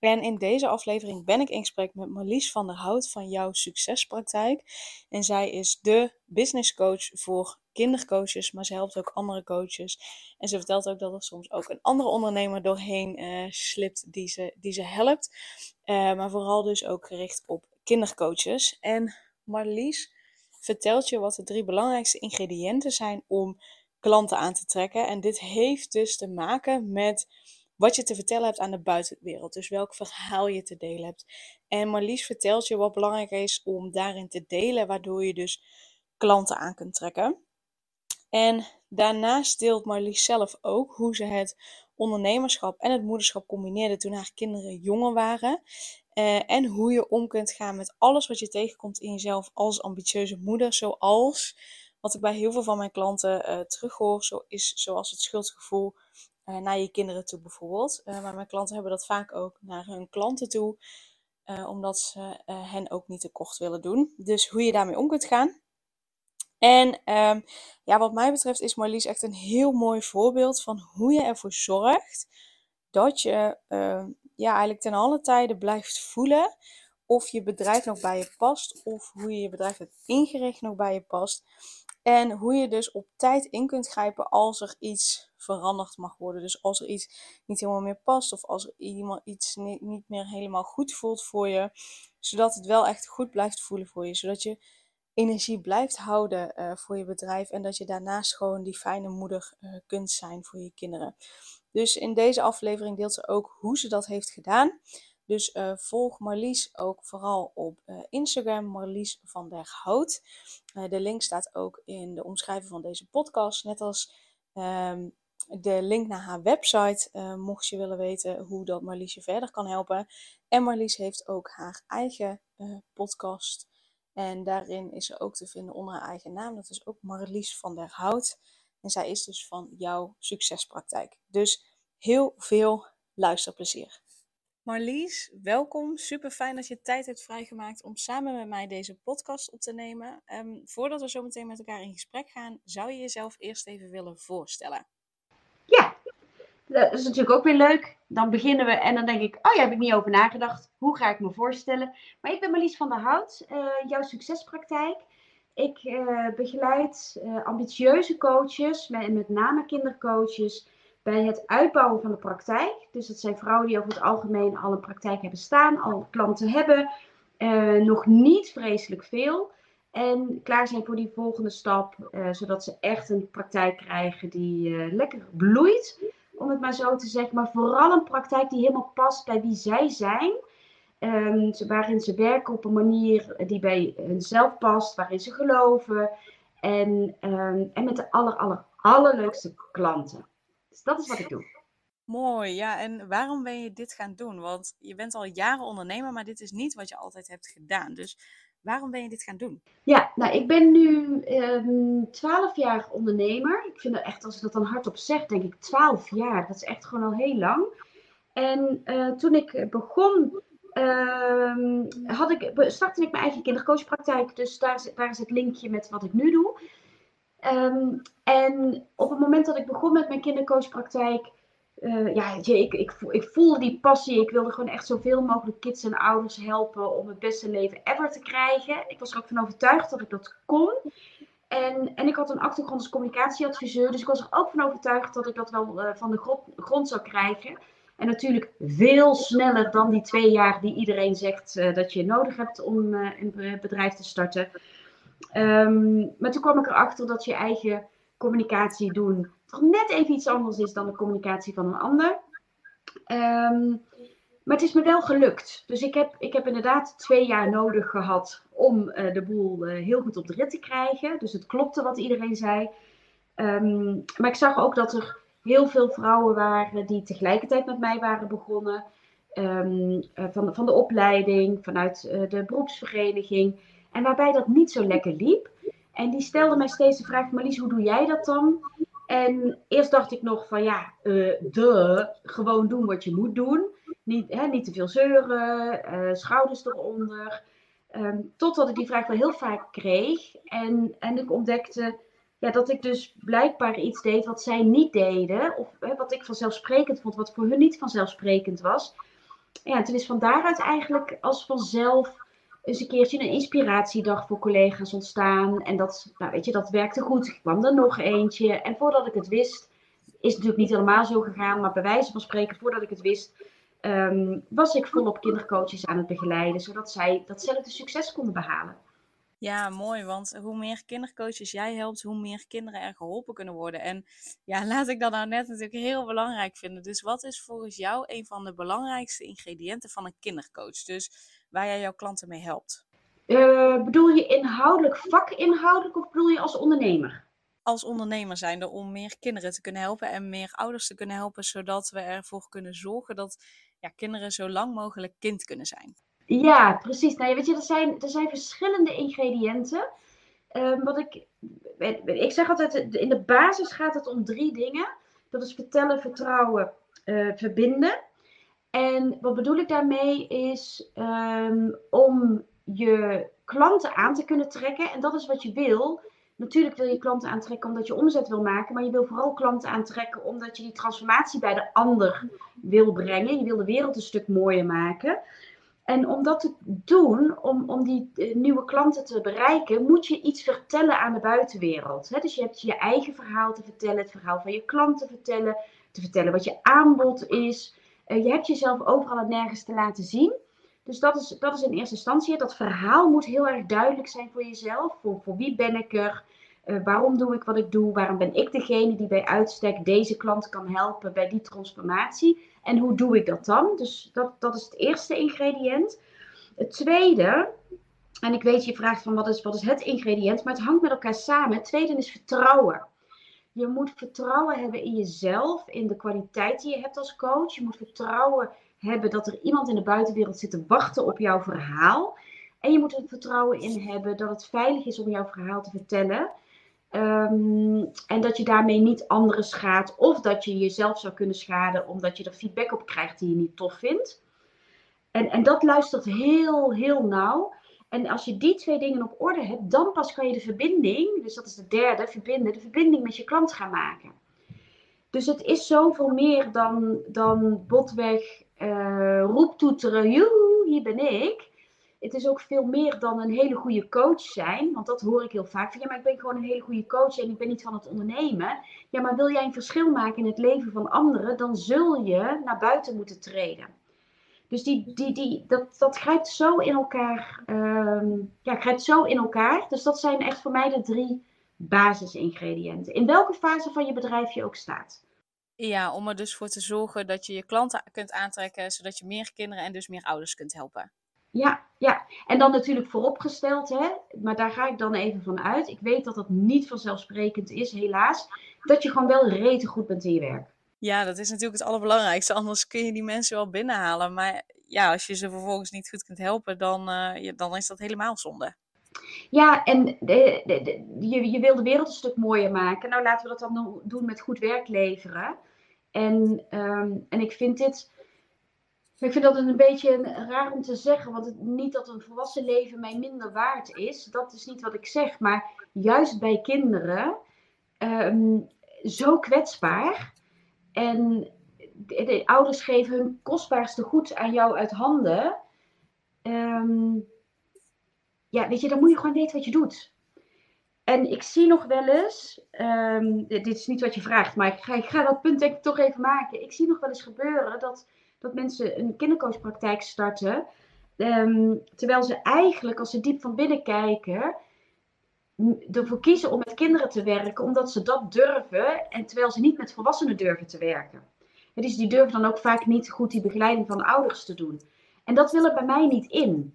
En in deze aflevering ben ik in gesprek met Marlies van der Hout van jouw succespraktijk. En zij is de business coach voor kindercoaches, maar ze helpt ook andere coaches. En ze vertelt ook dat er soms ook een andere ondernemer doorheen uh, slipt die ze, die ze helpt. Uh, maar vooral dus ook gericht op kindercoaches. En Marlies vertelt je wat de drie belangrijkste ingrediënten zijn om klanten aan te trekken. En dit heeft dus te maken met wat je te vertellen hebt aan de buitenwereld. Dus welk verhaal je te delen hebt. En Marlies vertelt je wat belangrijk is om daarin te delen, waardoor je dus klanten aan kunt trekken. En daarnaast deelt Marlies zelf ook hoe ze het ondernemerschap en het moederschap combineerde toen haar kinderen jonger waren. Uh, en hoe je om kunt gaan met alles wat je tegenkomt in jezelf als ambitieuze moeder. Zoals, wat ik bij heel veel van mijn klanten uh, terughoor, zo is zoals het schuldgevoel naar je kinderen toe bijvoorbeeld. maar mijn klanten hebben dat vaak ook naar hun klanten toe. omdat ze hen ook niet tekort willen doen. Dus hoe je daarmee om kunt gaan. En um, ja, wat mij betreft is Marlies echt een heel mooi voorbeeld van hoe je ervoor zorgt dat je uh, ja, eigenlijk ten alle tijde blijft voelen of je bedrijf nog bij je past of hoe je je bedrijf hebt ingericht nog bij je past. En hoe je dus op tijd in kunt grijpen als er iets veranderd mag worden. Dus als er iets niet helemaal meer past of als er iemand iets niet, meer helemaal goed voelt voor je. Zodat het wel echt goed blijft voelen voor je. Zodat je energie blijft houden uh, voor je bedrijf en dat je daarnaast gewoon die fijne moeder uh, kunt zijn voor je kinderen. Dus in deze aflevering deelt ze ook hoe ze dat heeft gedaan. Dus uh, volg Marlies ook vooral op Instagram, Marlies van der Hout. de link staat ook in de omschrijving van deze podcast, net als um, de link naar haar website, mocht je willen weten hoe dat Marlies je verder kan helpen. En Marlies heeft ook haar eigen podcast en daarin is ze ook te vinden onder haar eigen naam. Dat is ook Marlies van der Hout. En zij is dus van jouw succespraktijk. Dus heel veel luisterplezier. Marlies, welkom. Super fijn dat je tijd hebt vrijgemaakt om samen met mij deze podcast op te nemen. Um, voordat we zo meteen met elkaar in gesprek gaan, zou je jezelf eerst even willen voorstellen? Dat is natuurlijk ook weer leuk. Dan beginnen we en dan denk ik, oh ja, heb ik niet over nagedacht. Hoe ga ik me voorstellen? Maar ik ben Marlies van der Hout, uh, jouw succespraktijk. Ik uh, begeleid uh, ambitieuze coaches, met, met name kindercoaches, bij het uitbouwen van de praktijk. Dus dat zijn vrouwen die over het algemeen al een praktijk hebben staan, al klanten hebben, nog niet vreselijk veel. En klaar zijn voor die volgende stap, zodat ze echt een praktijk krijgen die lekker bloeit om het maar zo te zeggen. Maar vooral een praktijk die helemaal past bij wie zij zijn. Um, waarin ze werken op een manier die bij hunzelf past, waarin ze geloven. En, um, en met de aller, aller, allerleukste klanten. Dus dat is wat ik doe. Mooi, ja. En waarom ben je dit gaan doen? Want je bent al jaren ondernemer, maar dit is niet wat je altijd hebt gedaan. Dus Waarom ben je dit gaan doen? Ja, nou, ik ben nu um, 12 jaar ondernemer. Ik vind het echt, als ik dat dan hardop zeg, denk ik 12 jaar. Dat is echt gewoon al heel lang. En uh, toen ik begon, uh, had ik, startte ik mijn eigen kindercoachpraktijk. Dus daar is, daar is het linkje met wat ik nu doe. Um, en op het moment dat ik begon met mijn kindercoachpraktijk, uh, ja, ik, ik, ik voelde die passie. Ik wilde gewoon echt zoveel mogelijk kids en ouders helpen om het beste leven ever te krijgen. Ik was er ook van overtuigd dat ik dat kon. En, en ik had een achtergrond als communicatieadviseur. Dus ik was er ook van overtuigd dat ik dat wel uh, van de grond, zou krijgen. En natuurlijk veel sneller dan die twee jaar die iedereen zegt uh, dat je nodig hebt om een bedrijf te starten. Um, maar toen kwam ik erachter dat je eigen communicatie doen toch net even iets anders is dan de communicatie van een ander. Um, maar het is me wel gelukt. Dus ik heb, ik heb inderdaad twee jaar nodig gehad om uh, de boel uh, heel goed op de rit te krijgen. Dus het klopte wat iedereen zei. Um, maar ik zag ook dat er heel veel vrouwen waren die tegelijkertijd met mij waren begonnen. ehm, van, van de opleiding, vanuit de beroepsvereniging. En waarbij dat niet zo lekker liep. En die stelde mij steeds de vraag, Marlies, hoe doe jij dat dan? En eerst dacht ik nog van ja, uh, de, gewoon doen wat je moet doen. Niet, hè, niet te veel zeuren, uh, schouders eronder. Um, totdat ik die vraag wel heel vaak kreeg. En, en ik ontdekte ja, dat ik dus blijkbaar iets deed wat zij niet deden. Of hè, wat ik vanzelfsprekend vond, wat voor hun niet vanzelfsprekend was. Ja, en toen is van daaruit eigenlijk als vanzelf eens een keertje een inspiratiedag voor collega's ontstaan. En dat, nou weet je, dat werkte goed. Er kwam er nog eentje. En voordat ik het wist, is het natuurlijk niet helemaal zo gegaan. Maar bij wijze van spreken, voordat ik het wist, Ehm, was ik volop kindercoaches aan het begeleiden, zodat zij datzelfde succes konden behalen. Ja, mooi, want hoe meer kindercoaches jij helpt, hoe meer kinderen er geholpen kunnen worden. En ja, laat ik dat nou net natuurlijk heel belangrijk vinden. Dus wat is volgens jou een van de belangrijkste ingrediënten van een kindercoach? Dus waar jij jouw klanten mee helpt? Uh, bedoel je inhoudelijk, vakinhoudelijk of bedoel je als ondernemer? Als ondernemer zijnde om meer kinderen te kunnen helpen en meer ouders te kunnen helpen, zodat we ervoor kunnen zorgen dat ja, kinderen zo lang mogelijk kind kunnen zijn. Ja, precies. Nou, weet je, er zijn, er zijn verschillende ingrediënten. Um, wat ik, ik zeg altijd, in de basis gaat het om drie dingen. Dat is vertellen, vertrouwen, uh, verbinden. En wat bedoel ik daarmee is um, om je klanten aan te kunnen trekken. En dat is wat je wil. Natuurlijk wil je klanten aantrekken omdat je omzet wil maken, maar je wil vooral klanten aantrekken omdat je die transformatie bij de ander wil brengen. Je wil de wereld een stuk mooier maken. En om dat te doen, om, om die eh, nieuwe klanten te bereiken, moet je iets vertellen aan de buitenwereld. Dus je hebt je eigen verhaal te vertellen, het verhaal van je klant te vertellen, te vertellen wat je aanbod is. Uh, je hebt jezelf overal en nergens te laten zien. Dus dat is, dat is in eerste instantie. Dat verhaal moet heel erg duidelijk zijn voor jezelf. Voor, voor wie ben ik er? Uh, waarom doe ik wat ik doe? Waarom ben ik degene die bij uitstek deze klant kan helpen bij die transformatie? En hoe doe ik dat dan? Dus dat, dat is het eerste ingrediënt. Het tweede, en ik weet je vraagt van wat is, wat is het ingrediënt, maar het hangt met elkaar samen. Het tweede is vertrouwen. Je moet vertrouwen hebben in jezelf, in de kwaliteit die je hebt als coach. Je moet vertrouwen hebben dat er iemand in de buitenwereld zit te wachten op jouw verhaal. En je moet er vertrouwen in hebben dat het veilig is om jouw verhaal te vertellen. Um, en dat je daarmee niet anderen schaadt. Of dat je jezelf zou kunnen schaden omdat je er feedback op krijgt die je niet tof vindt. En, en dat luistert heel, heel nauw. En als je die twee dingen op orde hebt, dan pas kan je de verbinding, dus dat is de derde, verbinden, de verbinding met je klant gaan maken. Dus het is zoveel meer dan, dan botweg uh, roeptoeteren, joehoe, hier ben ik. Het is ook veel meer dan een hele goede coach zijn. Want dat hoor ik heel vaak. Van, ja, maar ik ben gewoon een hele goede coach en ik ben niet van het ondernemen. Ja, maar wil jij een verschil maken in het leven van anderen, dan zul je naar buiten moeten treden. Dus die, die, die, dat, dat grijpt zo in elkaar. Um, ja, grijpt zo in elkaar. Dus dat zijn echt voor mij de drie basisingrediënten. In welke fase van je bedrijf je ook staat. Ja, om er dus voor te zorgen dat je je klanten kunt aantrekken, zodat je meer kinderen en dus meer ouders kunt helpen. Ja, ja. En dan natuurlijk vooropgesteld, hè, maar daar ga ik dan even van uit. Ik weet dat dat niet vanzelfsprekend is, helaas. Dat je gewoon wel rete goed bent in je werk. Ja, dat is natuurlijk het allerbelangrijkste. Anders kun je die mensen wel binnenhalen. Maar ja, als je ze vervolgens niet goed kunt helpen, dan, uh, dan is dat helemaal zonde. Ja, en de, je, je wil de wereld een stuk mooier maken. Nou, laten we dat dan doen met goed werk leveren. En, um, en ik vind dit ik vind dat een beetje raar om te zeggen, want het, niet dat een volwassen leven mij minder waard is. Dat is niet wat ik zeg. Maar juist bij kinderen um, zo kwetsbaar. En de, ouders geven hun kostbaarste goed aan jou uit handen. Um, ja, weet je, dan moet je gewoon weten wat je doet. En ik zie nog wel eens, um, dit is niet wat je vraagt, maar ik ga, ik ga dat punt denk ik toch even maken. Ik zie nog wel eens gebeuren dat dat mensen een kindercoachpraktijk starten. Ehm, terwijl ze eigenlijk, als ze diep van binnen kijken, ervoor kiezen om met kinderen te werken, omdat ze dat durven. En terwijl ze niet met volwassenen durven te werken. Dus die durven dan ook vaak niet goed die begeleiding van ouders te doen. En dat wil er bij mij niet in.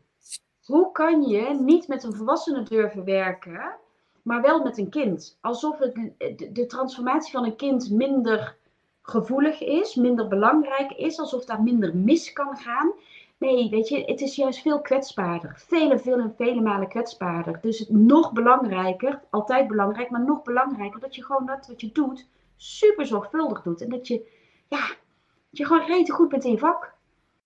Hoe kan je niet met een volwassene durven werken, maar wel met een kind? Alsof het, de, de transformatie van een kind minder gevoelig is, minder belangrijk is, alsof daar minder mis kan gaan. Nee, weet je, het is juist veel kwetsbaarder. Vele, vele, vele malen kwetsbaarder. Dus nog belangrijker, altijd belangrijk, maar nog belangrijker dat je gewoon dat wat je doet super zorgvuldig doet. En dat je, ja, dat je gewoon rete goed bent in je vak.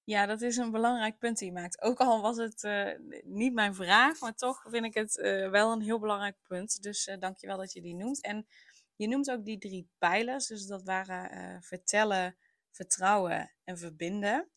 Ja, dat is een belangrijk punt die je maakt. Ook al was het uh, niet mijn vraag, maar toch vind ik het uh, wel een heel belangrijk punt. Dus dank je wel dat je die noemt. En je noemt ook die drie pijlers. Dus dat waren vertellen, vertrouwen en verbinden.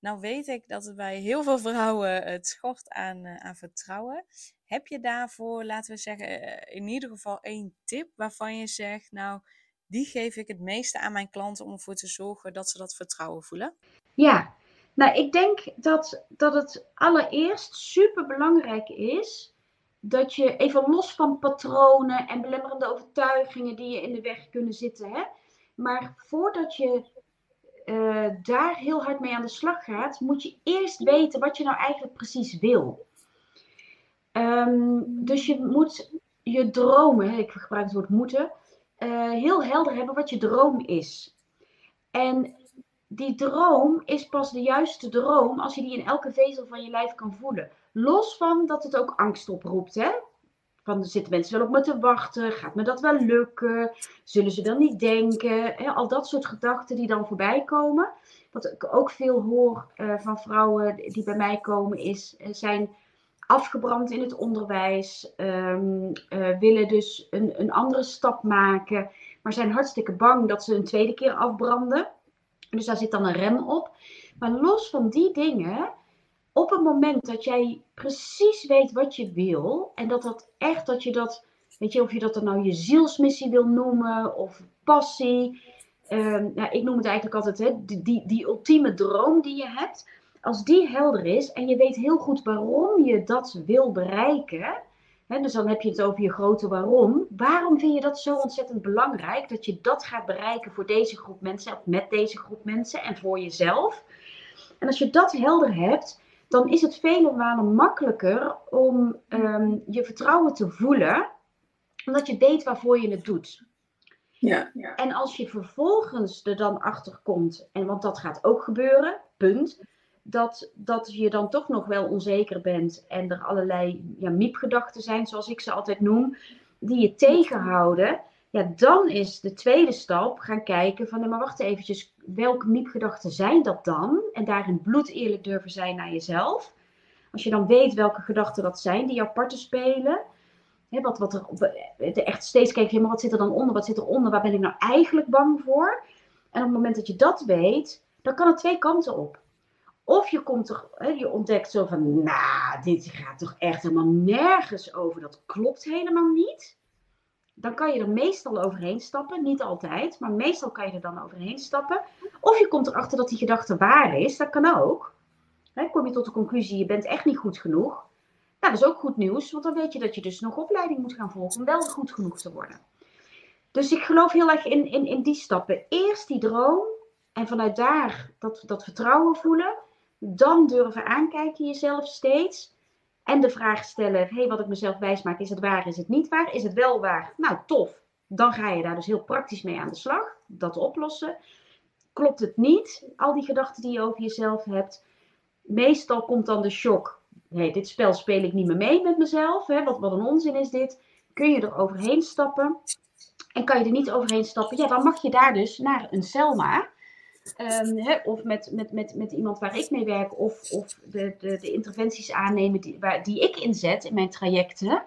Nou weet ik dat het bij heel veel vrouwen het schort aan, aan vertrouwen. Heb je daarvoor, laten we zeggen, in ieder geval één tip waarvan je zegt, nou, die geef ik het meeste aan mijn klanten om ervoor te zorgen dat ze dat vertrouwen voelen? Ja, nou, ik denk dat, dat het allereerst super belangrijk is dat je even los van patronen en belemmerende overtuigingen die je in de weg kunnen zitten, hè, maar voordat je uh, daar heel hard mee aan de slag gaat, moet je eerst weten wat je nou eigenlijk precies wil. Um, dus je moet je dromen, ik gebruik het woord moeten, uh, heel helder hebben wat je droom is. En die droom is pas de juiste droom als je die in elke vezel van je lijf kan voelen. Los van dat het ook angst oproept. Hè? Van zitten mensen wel op me te wachten. Gaat me dat wel lukken? Zullen ze dan niet denken? Al dat soort gedachten die dan voorbij komen. Wat ik ook veel hoor uh, van vrouwen die bij mij komen, is, uh, zijn afgebrand in het onderwijs. Um, uh, willen dus een, een andere stap maken. Maar zijn hartstikke bang dat ze een tweede keer afbranden. Dus daar zit dan een rem op. Maar los van die dingen, op het moment dat jij precies weet wat je wil, en dat dat echt, dat je dat, weet je, of je dat dan nou je zielsmissie wil noemen, of passie. Nou, ik noem het eigenlijk altijd hè, die, die, die ultieme droom die je hebt. Als die helder is en je weet heel goed waarom je dat wil bereiken, dus dan heb je het over je grote waarom. Waarom vind je dat zo ontzettend belangrijk dat je dat gaat bereiken voor deze groep mensen, of met deze groep mensen en voor jezelf? En als je dat helder hebt, dan is het vele malen makkelijker om um, je vertrouwen te voelen, omdat je weet waarvoor je het doet. Ja, ja. En als je vervolgens er dan achter komt, en want dat gaat ook gebeuren, punt dat, dat je dan toch nog wel onzeker bent en er allerlei ja, miepgedachten zijn, zoals ik ze altijd noem, die je tegenhouden. Ja, dan is de tweede stap gaan kijken van, maar wacht eventjes, welke miepgedachten zijn dat dan? En daarin bloed eerlijk durven zijn naar jezelf. Als je dan weet welke gedachten dat zijn die jouw parten spelen. Hè, wat, wat er, echt steeds kijken, maar wat zit er dan onder? Wat zit eronder? Waar ben ik nou eigenlijk bang voor? En op het moment dat je dat weet, dan kan het twee kanten op. Of je komt er, hè, je ontdekt zo van, nou, dit gaat toch echt helemaal nergens over. Dat klopt helemaal niet. Dan kan je er meestal overheen stappen. Niet altijd, maar meestal kan je er dan overheen stappen. Of je komt erachter dat die gedachte waar is. Dat kan ook. Hè, kom je tot de conclusie, je bent echt niet goed genoeg. Nou, dat is ook goed nieuws, want dan weet je dat je dus nog opleiding moet gaan volgen om wel goed genoeg te worden. Dus ik geloof heel erg in, in, in die stappen. Eerst die droom en vanuit daar dat, dat vertrouwen voelen dan durven aankijken jezelf steeds. En de vraag stellen, hey, wat ik mezelf wijsmaak, is het waar, is het niet waar? Is het wel waar? Nou, tof. Dan ga je daar dus heel praktisch mee aan de slag. Dat oplossen. Klopt het niet, al die gedachten die je over jezelf hebt? Meestal komt dan de shock. Hé, dit spel speel ik niet meer mee met mezelf. Hè? Wat, wat een onzin is dit. Kun je er overheen stappen? En kan je er niet overheen stappen? Ja, dan mag je daar dus naar een Selma. Um, of met, met, met, met iemand waar ik mee werk, of, of de, de, de interventies aannemen die, waar, die ik inzet in mijn trajecten,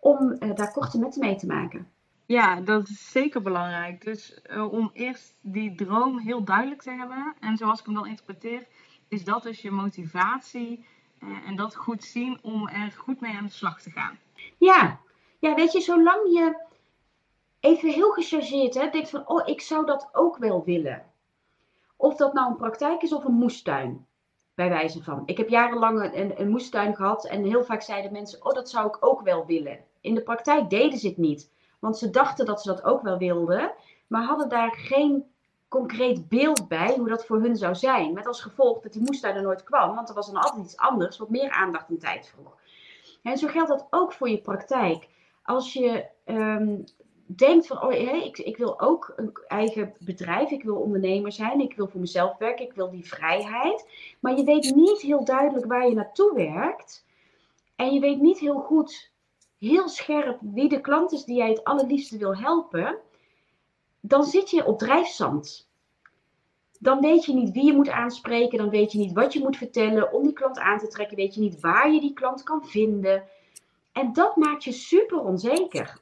om uh, daar korte metten mee te maken. Ja, dat is zeker belangrijk. Dus uh, om eerst die droom heel duidelijk te hebben, en zoals ik hem dan interpreteer, is dat dus je motivatie uh, en dat goed zien om er goed mee aan de slag te gaan. Ja, ja weet je, zolang je even heel gechargeerd hè, denkt van, oh, ik zou dat ook wel willen of dat nou een praktijk is of een moestuin. Bij wijze van. Ik heb jarenlang een, een moestuin gehad en heel vaak zeiden mensen: Oh, dat zou ik ook wel willen. In de praktijk deden ze het niet, want ze dachten dat ze dat ook wel wilden, maar hadden daar geen concreet beeld bij hoe dat voor hun zou zijn. Met als gevolg dat die moestuin er nooit kwam, want er was dan altijd iets anders wat meer aandacht en tijd vroeg. En zo geldt dat ook voor je praktijk. Als je um, denkt van, oh, ik, ik wil ook een eigen bedrijf, ik wil ondernemer zijn, ik wil voor mezelf werken, ik wil die vrijheid. Maar je weet niet heel duidelijk waar je naartoe werkt. En je weet niet heel goed, heel scherp, wie de klant is die jij het allerliefste wil helpen. Dan zit je op drijfzand. Dan weet je niet wie je moet aanspreken, dan weet je niet wat je moet vertellen om die klant aan te trekken, weet je niet waar je die klant kan vinden. En dat maakt je super onzeker.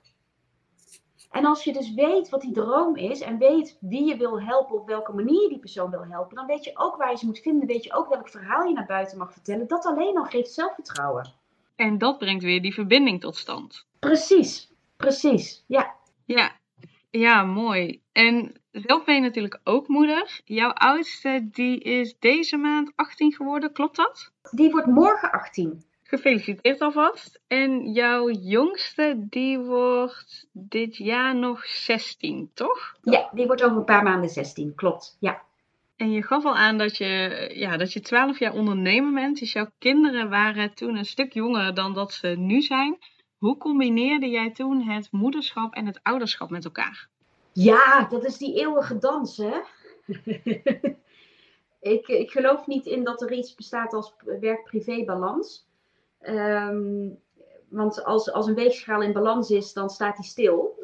En als je dus weet wat die droom is en weet wie je wil helpen, op welke manier je die persoon wil helpen, dan weet je ook waar je ze moet vinden, weet je ook welk verhaal je naar buiten mag vertellen. Dat alleen al geeft zelfvertrouwen. En dat brengt weer die verbinding tot stand. Precies, precies, ja. Ja, ja, mooi. En zelf ben je natuurlijk ook moeder. Jouw oudste die is deze maand 18 geworden, klopt dat? Die wordt morgen 18. Gefeliciteerd alvast. En jouw jongste, die wordt dit jaar nog 16, toch? Ja, die wordt over een paar maanden 16, klopt. Ja. En je gaf al aan dat je, ja, dat je 12 jaar ondernemer bent. Dus jouw kinderen waren toen een stuk jonger dan dat ze nu zijn. Hoe combineerde jij toen het moederschap en het ouderschap met elkaar? Ja, dat is die eeuwige dans, hè? ik, ik geloof niet in dat er iets bestaat als werk-privé-balans. Ehm, want als, als een weegschaal in balans is, dan staat die stil.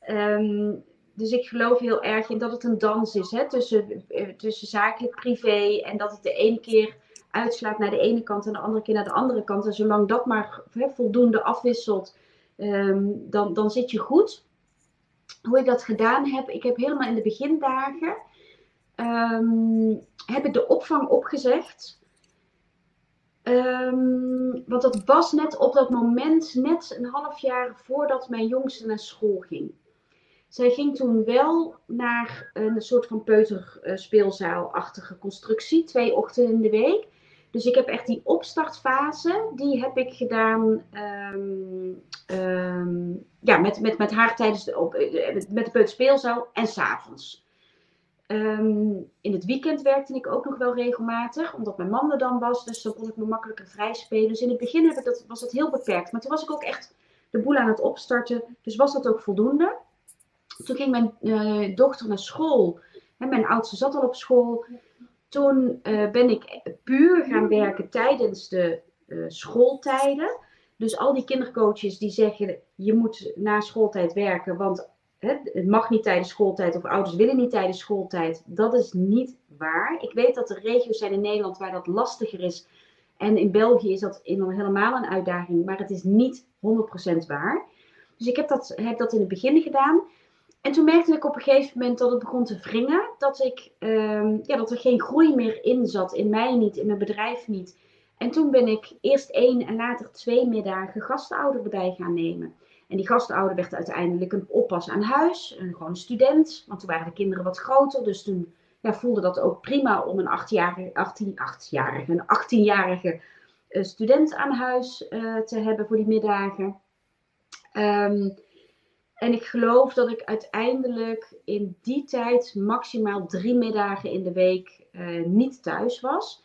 Ehm, dus ik geloof heel erg in dat het een dans is hè, tussen, eh, tussen zakelijk privé en dat het de ene keer uitslaat naar de ene kant en de andere keer naar de andere kant. En zolang dat maar hè, voldoende afwisselt, ehm, dan, dan zit je goed. Hoe ik dat gedaan heb, ik heb helemaal in de begindagen heb ik de opvang opgezegd. Um, want dat was net op dat moment, net een half jaar voordat mijn jongste naar school ging. Zij ging toen wel naar een soort van peuterspeelzaalachtige constructie, twee ochtenden in de week. Dus ik heb echt die opstartfase, die heb ik gedaan um, um, ja, met, met, met haar tijdens de, op, eh, met de peuterspeelzaal en s'avonds. Um, in het weekend werkte ik ook nog wel regelmatig, omdat mijn man er dan was. Dus dan kon ik me makkelijker vrij spelen. Dus in het begin heb ik dat, was dat heel beperkt. Maar toen was ik ook echt de boel aan het opstarten. Dus was dat ook voldoende. Toen ging mijn uh, dochter naar school. Hè, mijn oudste zat al op school. Toen uh, ben ik puur gaan werken tijdens de uh, schooltijden. Dus al die kindercoaches die zeggen, je moet na schooltijd werken, want het mag niet tijdens schooltijd of ouders willen niet tijdens schooltijd. Dat is niet waar. Ik weet dat er regio's zijn in Nederland waar dat lastiger is. En in België is dat helemaal een uitdaging, maar het is niet 100% waar. Dus ik heb dat, heb dat in het begin gedaan. En toen merkte ik op een gegeven moment dat het begon te wringen. Dat, ik, um, ja, dat er geen groei meer in zat. In mij niet, in mijn bedrijf niet. En toen ben ik eerst één en later twee middagen gastouder erbij gaan nemen. En die gastouder werd uiteindelijk een oppas aan huis, een, gewoon student. Want toen waren de kinderen wat groter, dus toen ja, voelde dat ook prima om een achtjarige, 18, 8-jarige, een 18-jarige uh, student aan huis uh, te hebben voor die middagen. Um, en ik geloof dat ik uiteindelijk in die tijd maximaal drie middagen in de week uh, niet thuis was.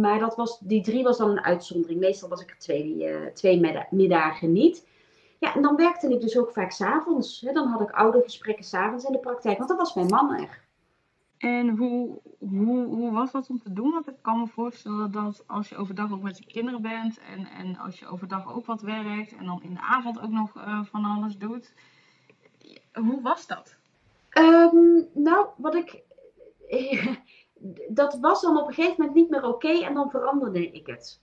Maar dat was, die drie was dan een uitzondering. Meestal was ik er twee, twee middagen niet. Ja, en dan werkte ik dus ook vaak s'avonds. Dan had ik oude gesprekken s'avonds in de praktijk, want dat was mijn man er. En hoe, hoe, hoe was dat om te doen? Want ik kan me voorstellen dat als je overdag ook met je kinderen bent en, en als je overdag ook wat werkt en dan in de avond ook nog uh, van alles doet. Hoe was dat? Um, nou, wat ik. dat was dan op een gegeven moment niet meer oké okay, en dan veranderde ik het.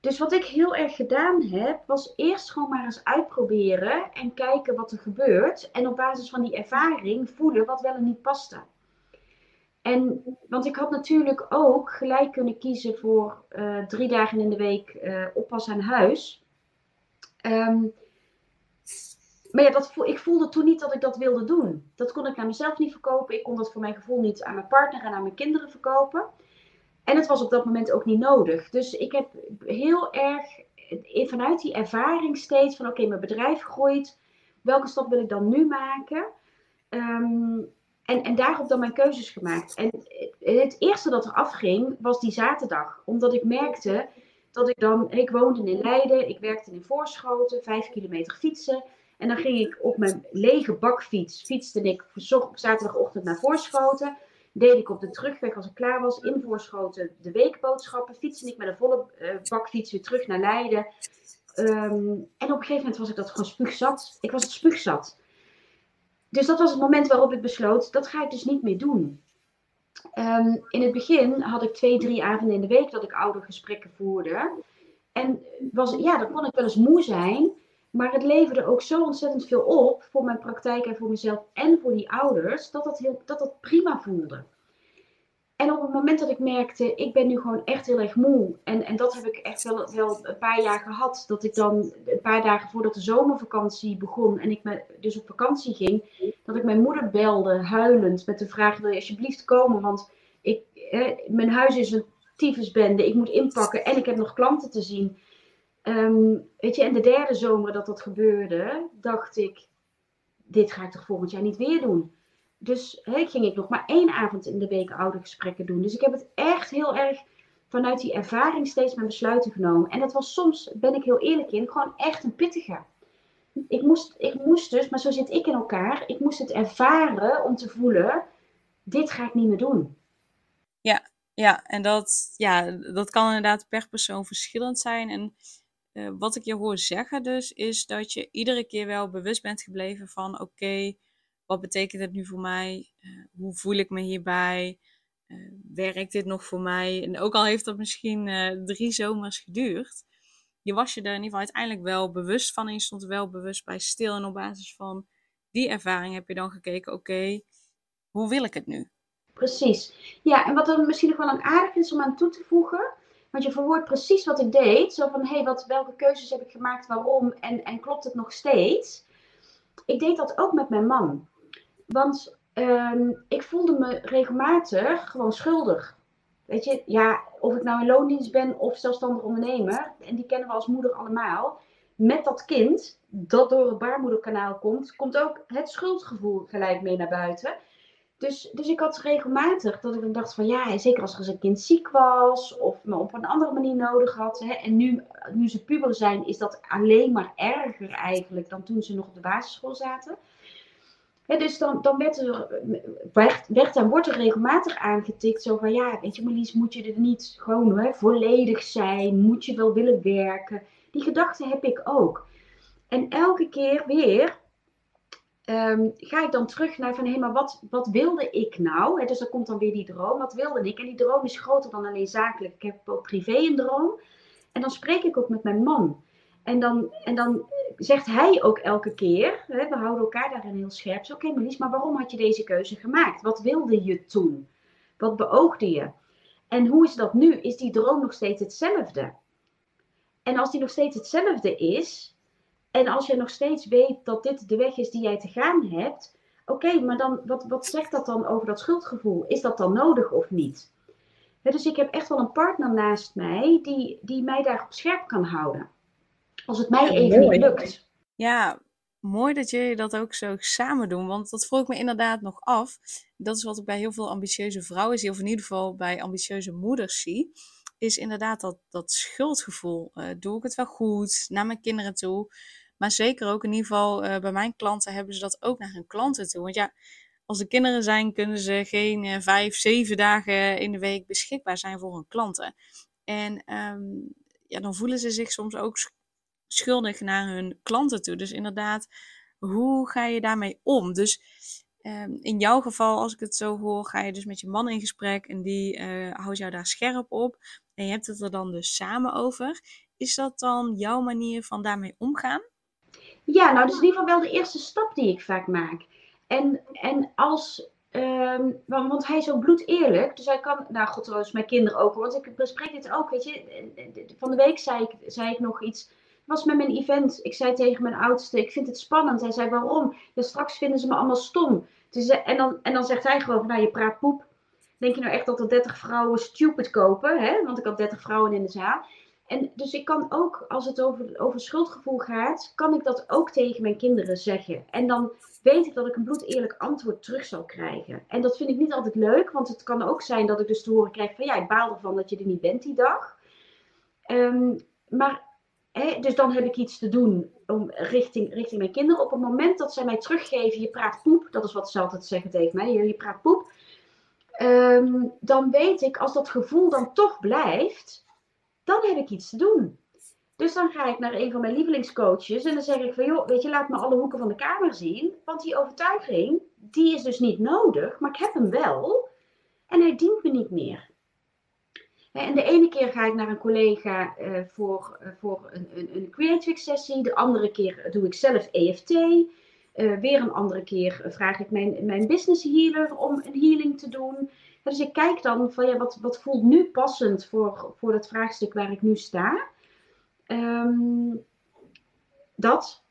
Dus wat ik heel erg gedaan heb, was eerst gewoon maar eens uitproberen en kijken wat er gebeurt. En op basis van die ervaring voelen wat wel en niet paste. En, want ik had natuurlijk ook gelijk kunnen kiezen voor uh, drie dagen in de week uh, oppas aan huis. Um, maar ja, dat, ik voelde toen niet dat ik dat wilde doen. Dat kon ik naar mezelf niet verkopen. Ik kon dat voor mijn gevoel niet aan mijn partner en aan mijn kinderen verkopen. En het was op dat moment ook niet nodig. Dus ik heb heel erg vanuit die ervaring steeds van oké, mijn bedrijf groeit. Welke stap wil ik dan nu maken? Um, en, en daarop dan mijn keuzes gemaakt. En het eerste dat er afging was die zaterdag. Omdat ik merkte dat ik dan, ik woonde in Leiden, ik werkte in Voorschoten, vijf kilometer fietsen. En dan ging ik op mijn lege bakfiets, fietste ik zaterdagochtend naar Voorschoten. Deed ik op de terugweg als ik klaar was in Voorschoten de weekboodschappen. Fietste ik met een volle uh, bakfiets weer terug naar Leiden. Ehm, en op een gegeven moment was ik dat gewoon spuugzat. Ik was het spuugzat. Dus dat was het moment waarop ik besloot, dat ga ik dus niet meer doen. Um, in het begin had ik twee, drie avonden in de week dat ik oudergesprekken voerde. En was, ja, dan kon ik wel eens moe zijn. Maar het leverde ook zo ontzettend veel op voor mijn praktijk en voor mezelf en voor die ouders, dat dat, heel, dat, dat prima voelde. En op het moment dat ik merkte, ik ben nu gewoon echt heel erg moe. En, en dat heb ik echt wel, wel een paar jaar gehad. Dat ik dan een paar dagen voordat de zomervakantie begon en ik me, dus op vakantie ging, dat ik mijn moeder belde, huilend, met de vraag: wil je alsjeblieft komen? Want ik, mijn huis is een tyfusbende, ik moet inpakken en ik heb nog klanten te zien. Um, weet je, en de derde zomer dat dat gebeurde, dacht ik, dit ga ik toch volgend jaar niet weer doen. Dus he, ging ik nog maar één avond in de week oude gesprekken doen. Dus ik heb het echt heel erg vanuit die ervaring steeds mijn besluiten genomen. En dat was soms, ben ik heel eerlijk in, gewoon echt een pittige. Ik moest, ik moest dus, maar zo zit ik in elkaar, ik moest het ervaren om te voelen, dit ga ik niet meer doen. Ja, ja en dat, ja, dat kan inderdaad per persoon verschillend zijn. En uh, wat ik je hoor zeggen dus, is dat je iedere keer wel bewust bent gebleven van, oké, wat betekent het nu voor mij? Uh, hoe voel ik me hierbij? Uh, werkt dit nog voor mij? En ook al heeft dat misschien drie zomers geduurd, je was je er in ieder geval uiteindelijk wel bewust van en stond wel bewust bij stil. En op basis van die ervaring heb je dan gekeken, oké, hoe wil ik het nu? Precies. Ja, en wat er misschien nog wel een aardig is om aan toe te voegen, want je verwoordt precies wat ik deed. Zo van, hé, hey, wat, welke keuzes heb ik gemaakt, waarom en, en klopt het nog steeds? Ik deed dat ook met mijn man. Want um, ik voelde me regelmatig gewoon schuldig. Weet je, ja, of ik nou in loondienst ben of zelfstandig ondernemer, en die kennen we als moeder allemaal. Met dat kind dat door het baarmoederkanaal komt, komt ook het schuldgevoel gelijk mee naar buiten. Dus, dus ik had regelmatig dat ik dan dacht van ja, zeker als een kind ziek was of me op een andere manier nodig had. Hè, en nu, nu ze puber zijn, is dat alleen maar erger eigenlijk dan toen ze nog op de basisschool zaten. Dus dan, dan werd, er, werd, werd en wordt er regelmatig aangetikt zo van ja, weet je Marlies, moet je er niet gewoon hè, volledig zijn? Moet je wel willen werken? Die gedachte heb ik ook. En elke keer weer um, ga ik dan terug naar van hé, maar wat, wat wilde ik nou? Dus dan komt dan weer die droom. Wat wilde ik? En die droom is groter dan alleen zakelijk. Ik heb ook privé een droom. En dan spreek ik ook met mijn man. En dan, en dan zegt hij ook elke keer, we houden elkaar daarin heel scherp. Oké, okay, maar waarom had je deze keuze gemaakt? Wat wilde je toen? Wat beoogde je? En hoe is dat nu? Is die droom nog steeds hetzelfde? En als die nog steeds hetzelfde is, en als je nog steeds weet dat dit de weg is die jij te gaan hebt, oké, maar dan, wat, wat zegt dat dan over dat schuldgevoel? Is dat dan nodig of niet? dus ik heb echt wel een partner naast mij die, die mij daarop scherp kan houden. Als het mij even niet lukt. Ja, mooi dat jullie dat ook zo samen doen. Want dat vroeg ik me inderdaad nog af. Dat is wat ik bij heel veel ambitieuze vrouwen zie, of in ieder geval bij ambitieuze moeders zie. Is inderdaad dat, dat schuldgevoel. Uh, doe ik het wel goed naar mijn kinderen toe? Maar zeker ook in ieder geval uh, bij mijn klanten hebben ze dat ook naar hun klanten toe. Want ja, als er kinderen zijn, kunnen ze geen uh, vijf, zeven dagen in de week beschikbaar zijn voor hun klanten. En um, ja, dan voelen ze zich soms ook schuldig naar hun klanten toe. Dus inderdaad, hoe ga je daarmee om? Dus um, in jouw geval, als ik het zo hoor, ga je dus met je man in gesprek en die uh, houdt jou daar scherp op. En je hebt het er dan dus samen over. Is dat dan jouw manier van daarmee omgaan? Ja, nou, dat is in ieder geval wel de eerste stap die ik vaak maak. En, en als, um, want hij is ook bloed eerlijk, dus hij kan, nou god mijn kinderen ook, want ik bespreek dit ook, weet je. Van de week zei ik, zei ik nog iets, was met mijn event. Ik zei tegen mijn oudste, ik vind het spannend. Hij zei, waarom? Ja, straks vinden ze me allemaal stom. Dus, en, dan, en dan zegt hij gewoon, nou, je praat poep. Denk je nou echt dat er 30 vrouwen stupid kopen? Hè? Want ik had 30 vrouwen in de zaal. En dus ik kan ook, als het over, over schuldgevoel gaat, kan ik dat ook tegen mijn kinderen zeggen. En dan weet ik dat ik een bloedeerlijk antwoord terug zal krijgen. En dat vind ik niet altijd leuk, want het kan ook zijn dat ik dus te horen krijg van ja, ik baal ervan dat je er niet bent die dag. Um, maar Hè, dus dan heb ik iets te doen om, richting, richting mijn kinderen. Op het moment dat zij mij teruggeven, je praat poep, dat is wat ze altijd zeggen tegen mij, je, je praat poep. Ehm, dan weet ik, als dat gevoel dan toch blijft, dan heb ik iets te doen. Dus dan ga ik naar een van mijn lievelingscoaches en dan zeg ik van, joh, weet je, laat me alle hoeken van de kamer zien. Want die overtuiging, die is dus niet nodig, maar ik heb hem wel. En hij dient me niet meer. En de ene keer ga ik naar een collega uh, voor, uh, voor een, een, een creative sessie. De andere keer doe ik zelf EFT. Uh, weer een andere keer vraag ik mijn, mijn business healer om een healing te doen. Dus ik kijk dan van ja, wat, wat voelt nu passend voor, voor dat vraagstuk waar ik nu sta. Um, dat,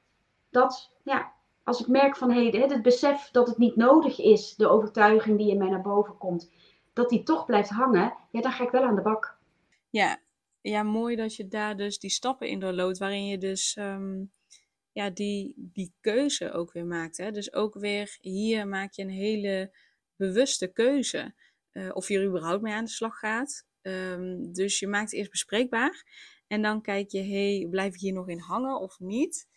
dat, ja. Als ik merk van hey, het besef dat het niet nodig is, de overtuiging die in mij naar boven komt, dat die toch blijft hangen, ja, dan ga ik wel aan de bak. Ja, ja mooi dat je daar dus die stappen in doorloopt, waarin je dus um, ja, die, die keuze ook weer maakt. Hè? Dus ook weer hier maak je een hele bewuste keuze. Uh, of je er überhaupt mee aan de slag gaat. Um, dus je maakt het eerst bespreekbaar. En dan kijk je, hey, blijf ik hier nog in hangen of niet?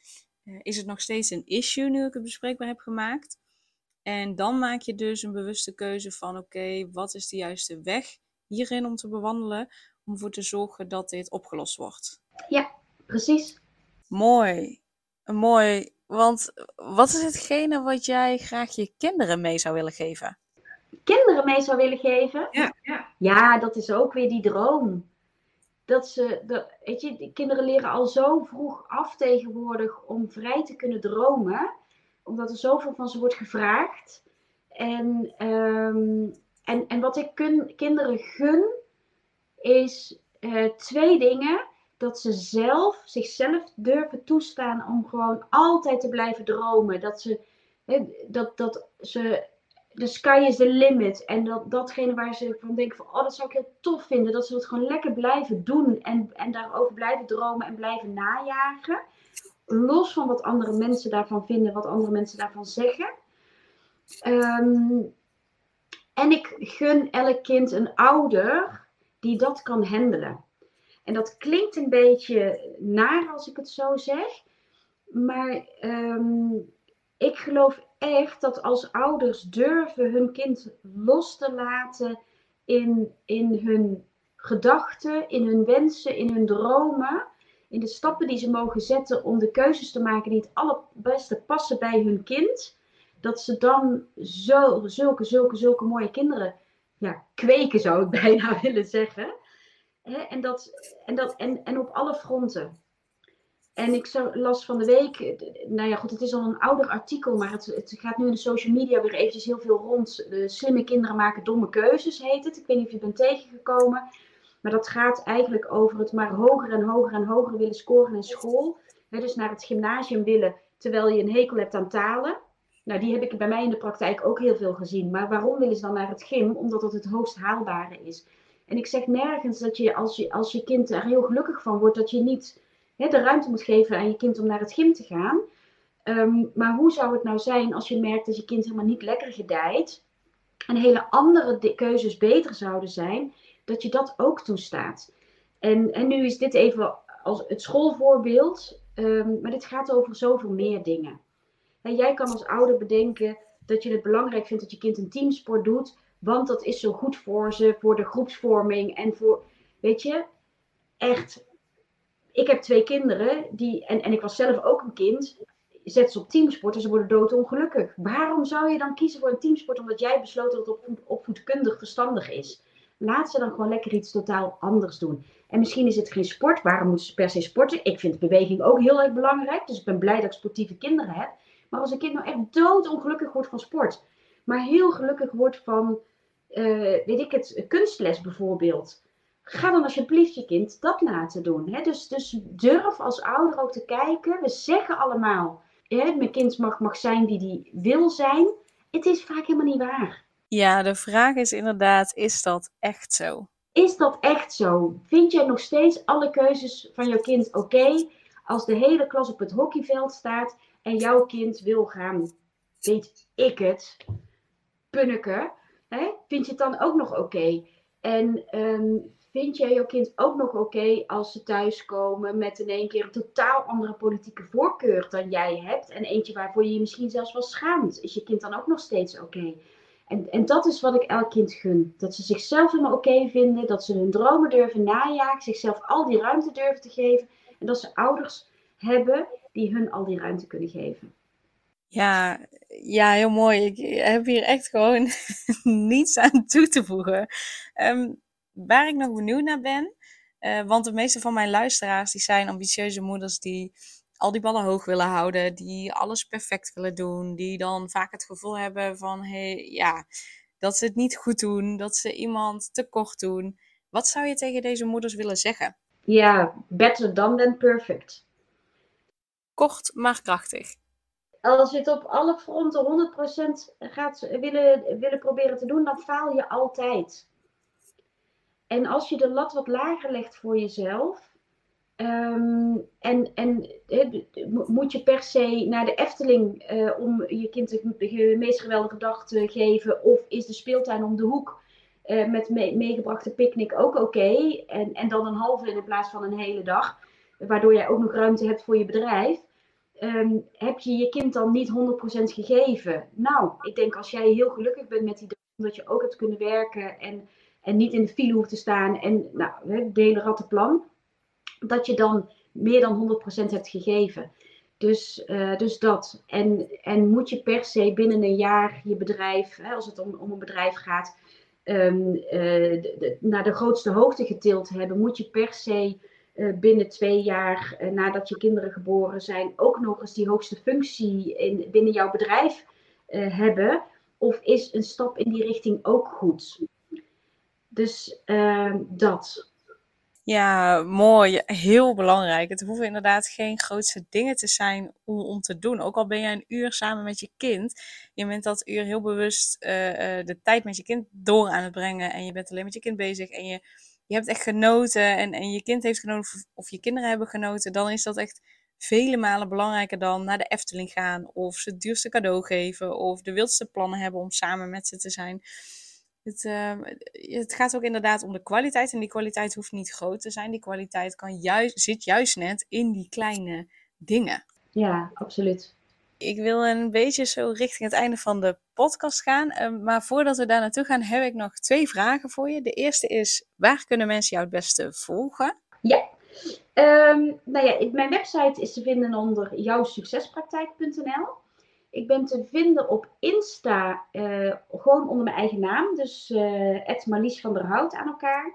Uh, is het nog steeds een issue nu ik het bespreekbaar heb gemaakt? En dan maak je dus een bewuste keuze van oké, wat is de juiste weg hierin om te bewandelen om ervoor te zorgen dat dit opgelost wordt. Ja, precies. Mooi. Mooi. Want wat is hetgene wat jij graag je kinderen mee zou willen geven? Kinderen mee zou willen geven? Ja. Ja, ja dat is ook weer die droom. Dat ze, de, weet je, kinderen leren al zo vroeg af tegenwoordig om vrij te kunnen dromen omdat er zoveel van ze wordt gevraagd. En, ehm, en, en wat ik kun, kinderen gun, is uh, twee dingen. Dat ze zelf, zichzelf durven toestaan om gewoon altijd te blijven dromen. Dat ze, dat, dat ze, de sky is the limit. En dat, datgene waar ze van denken van, oh dat zou ik heel tof vinden. Dat ze het gewoon lekker blijven doen. En, en daarover blijven dromen en blijven najagen los van wat andere mensen daarvan vinden, wat andere mensen daarvan zeggen. Ehm, en ik gun elk kind een ouder die dat kan handelen. En dat klinkt een beetje naar als ik het zo zeg. Maar ehm, ik geloof echt dat als ouders durven hun kind los te laten in, in hun gedachten, in hun wensen, in hun dromen in de stappen die ze mogen zetten om de keuzes te maken die het allerbeste passen bij hun kind, dat ze dan zo, zulke, zulke, zulke mooie kinderen ja, kweken, zou ik bijna willen zeggen. en, dat, en, dat, en, en op alle fronten. En ik las van de week, nou ja goed, het is al een ouder artikel, maar het, het gaat nu in de social media weer eventjes heel veel rond. De slimme kinderen maken domme keuzes, heet het. Ik weet niet of je bent tegengekomen. Maar dat gaat eigenlijk over het maar hoger en hoger en hoger willen scoren in school. dus naar het gymnasium willen, terwijl je een hekel hebt aan talen. Nou, die heb ik bij mij in de praktijk ook heel veel gezien. Maar waarom willen ze dan naar het gym? Omdat dat het hoogst haalbare is. En ik zeg nergens dat je als je, als je kind er heel gelukkig van wordt, dat je niet de ruimte moet geven aan je kind om naar het gym te gaan. Ehm, maar hoe zou het nou zijn als je merkt dat je kind helemaal niet lekker gedijt en hele andere keuzes beter zouden zijn? dat je dat ook toestaat. En, en nu is dit even als het schoolvoorbeeld, um, maar dit gaat over zoveel meer dingen. En jij kan als ouder bedenken dat je het belangrijk vindt dat je kind een teamsport doet, want dat is zo goed voor ze, voor de groepsvorming en voor, weet je, echt. Ik heb twee kinderen die, en, en ik was zelf ook een kind, zet ze op teamsport en ze worden doodongelukkig. Waarom zou je dan kiezen voor een teamsport omdat jij besloten dat het opvoedkundig verstandig is? Laat ze dan gewoon lekker iets totaal anders doen. En misschien is het geen sport. Waarom moeten ze per se sporten? Ik vind beweging ook heel erg belangrijk. Dus ik ben blij dat ik sportieve kinderen heb. Maar als een kind nou echt doodongelukkig wordt van sport. Maar heel gelukkig wordt van, uh, weet ik het, kunstles bijvoorbeeld. Ga dan alsjeblieft je kind dat laten doen. Hè? Dus, dus durf als ouder ook te kijken. We zeggen allemaal, hè, mijn kind mag, mag zijn wie die wil zijn. Het is vaak helemaal niet waar. Ja, de vraag is inderdaad, is dat echt zo? Is dat echt zo? Vind jij nog steeds alle keuzes van jouw kind oké als de hele klas op het hockeyveld staat en jouw kind wil gaan, weet ik het, punniken? Hè? Vind je het dan ook nog oké? En um, vind jij jouw kind ook nog oké als ze thuiskomen met in één keer een totaal andere politieke voorkeur dan jij hebt? En eentje waarvoor je je misschien zelfs wel schaamt. Is je kind dan ook nog steeds oké? En, en dat is wat ik elk kind gun. Dat ze zichzelf helemaal oké vinden, dat ze hun dromen durven najagen, zichzelf al die ruimte durven te geven. En dat ze ouders hebben die hun al die ruimte kunnen geven. Ja, ja, heel mooi. Ik heb hier echt gewoon niets aan toe te voegen. Ehm, waar ik nog benieuwd naar ben, uh, want de meeste van mijn luisteraars die zijn ambitieuze moeders die al die ballen hoog willen houden, die alles perfect willen doen, die dan vaak het gevoel hebben van hey, ja, dat ze het niet goed doen, dat ze iemand tekort doen. Wat zou je tegen deze moeders willen zeggen? Ja, better done than perfect. Kort maar krachtig. Als je het op alle fronten 100% gaat willen, willen proberen te doen, dan faal je altijd. En als je de lat wat lager legt voor jezelf, ehm, en, en moet je per se naar de Efteling uh, om je kind de, meest geweldige dag te geven, of is de speeltuin om de hoek uh, met meegebrachte picknick ook oké? En, en dan een halve in plaats van een hele dag, waardoor jij ook nog ruimte hebt voor je bedrijf. Um, heb je je kind dan niet 100% gegeven? Nou, ik denk als jij heel gelukkig bent met die dag, dat je ook hebt kunnen werken en en niet in de file hoeft te staan en nou, het hele rattenplan, dat je dan meer dan 100% hebt gegeven. Dus, uh, dus dat. En, en moet je per se binnen een jaar je bedrijf, hè, als het om, om een bedrijf gaat, de, de, naar de grootste hoogte getild hebben, moet je per se binnen twee jaar nadat je kinderen geboren zijn ook nog eens die hoogste functie in, binnen jouw bedrijf hebben? Of is een stap in die richting ook goed? Dus uh, dat. Ja, mooi. Heel belangrijk. Het hoeven inderdaad geen grootste dingen te zijn om, om te doen. Ook al ben je een uur samen met je kind. Je bent dat uur heel bewust de tijd met je kind door aan het brengen. En je bent alleen met je kind bezig. En je, je hebt echt genoten. En, en je kind heeft genoten. Of, je kinderen hebben genoten. Dan is dat echt vele malen belangrijker dan naar de Efteling gaan. Of ze het duurste cadeau geven. Of de wildste plannen hebben om samen met ze te zijn. Het, uh, het, gaat ook inderdaad om de kwaliteit. En die kwaliteit hoeft niet groot te zijn. Die kwaliteit kan juist, zit juist net in die kleine dingen. Ja, absoluut. Ik wil een beetje zo richting het einde van de podcast gaan. Uh, maar voordat we daar naartoe gaan, heb ik nog twee vragen voor je. De eerste is: waar kunnen mensen jou het beste volgen? Ja, um, nou ja, mijn website is te vinden onder jouwsuccespraktijk.nl. Ik ben te vinden op Insta, uh, gewoon onder mijn eigen naam. Dus uh, Marlies van der Hout aan elkaar.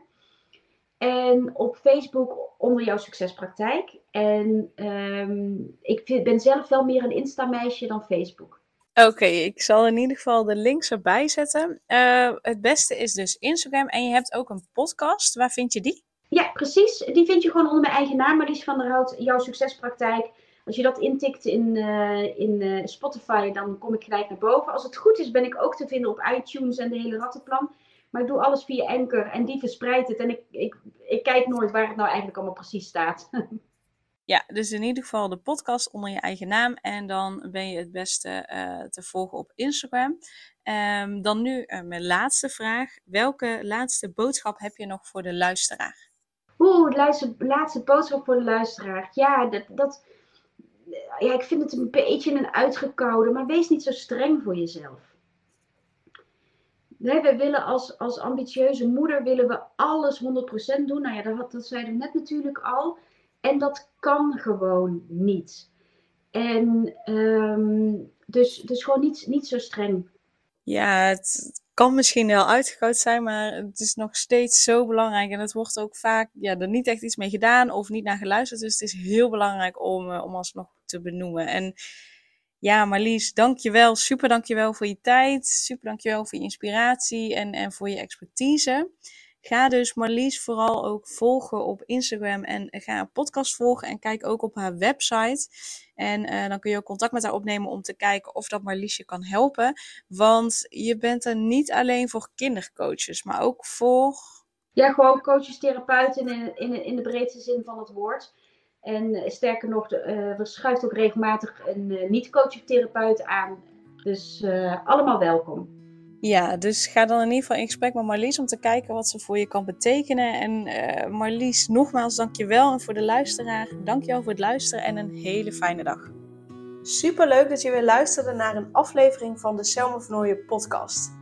En op Facebook onder jouw succespraktijk. En um, ik ben zelf wel meer een Insta-meisje dan Facebook. Oké, ik zal in ieder geval de links erbij zetten. Uh, het beste is dus Instagram. En je hebt ook een podcast. Waar vind je die? Ja, precies. Die vind je gewoon onder mijn eigen naam. Marlies van der Hout, jouw succespraktijk. Als je dat intikt in, uh, in uh, Spotify, dan kom ik gelijk naar boven. Als het goed is, ben ik ook te vinden op iTunes en de hele rattenplan. Maar ik doe alles via Anchor en die verspreidt het. En ik, ik, ik kijk nooit waar het nou eigenlijk allemaal precies staat. Ja, dus in ieder geval de podcast onder je eigen naam. En dan ben je het beste uh, te volgen op Instagram. Um, dan nu mijn laatste vraag. Welke laatste boodschap heb je nog voor de luisteraar? Oeh, de laatste, laatste boodschap voor de luisteraar. Ja, dat, dat, ja, ik vind het een beetje een uitgekoude, maar wees niet zo streng voor jezelf. We willen als, als ambitieuze moeder willen we alles 100% doen. Nou ja, dat, dat zeiden net natuurlijk al. En dat kan gewoon niet. En um, dus, dus gewoon niet, niet zo streng. Ja, het, kan misschien wel uitgekoud zijn, maar het is nog steeds zo belangrijk. En het wordt ook vaak ja, er niet echt iets mee gedaan of niet naar geluisterd. Dus het is heel belangrijk om, uh, om alsnog te benoemen. En ja, Marlies, dankjewel. Super dankjewel voor je tijd. Super dankjewel voor je inspiratie en, en voor je expertise. Ga dus Marlies vooral ook volgen op Instagram en ga een podcast volgen en kijk ook op haar website. En uh, dan kun je ook contact met haar opnemen om te kijken of dat Marlies je kan helpen. Want je bent er niet alleen voor kindercoaches, maar ook voor... Ja, gewoon coaches, therapeuten in, in, in de breedste zin van het woord. En uh, sterker nog, uh, er schuift ook regelmatig een niet-coach therapeut aan. Dus allemaal welkom. Ja, dus ga dan in ieder geval in gesprek met Marlies om te kijken wat ze voor je kan betekenen. En uh, Marlies, nogmaals dankjewel. En voor de luisteraar, dankjewel voor het luisteren en een hele fijne dag. Super leuk dat je weer luisterde naar een aflevering van de Selma Vernooien podcast.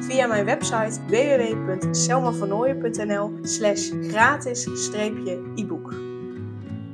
via mijn website www.selmavernooien.nl slash gratis-e-book.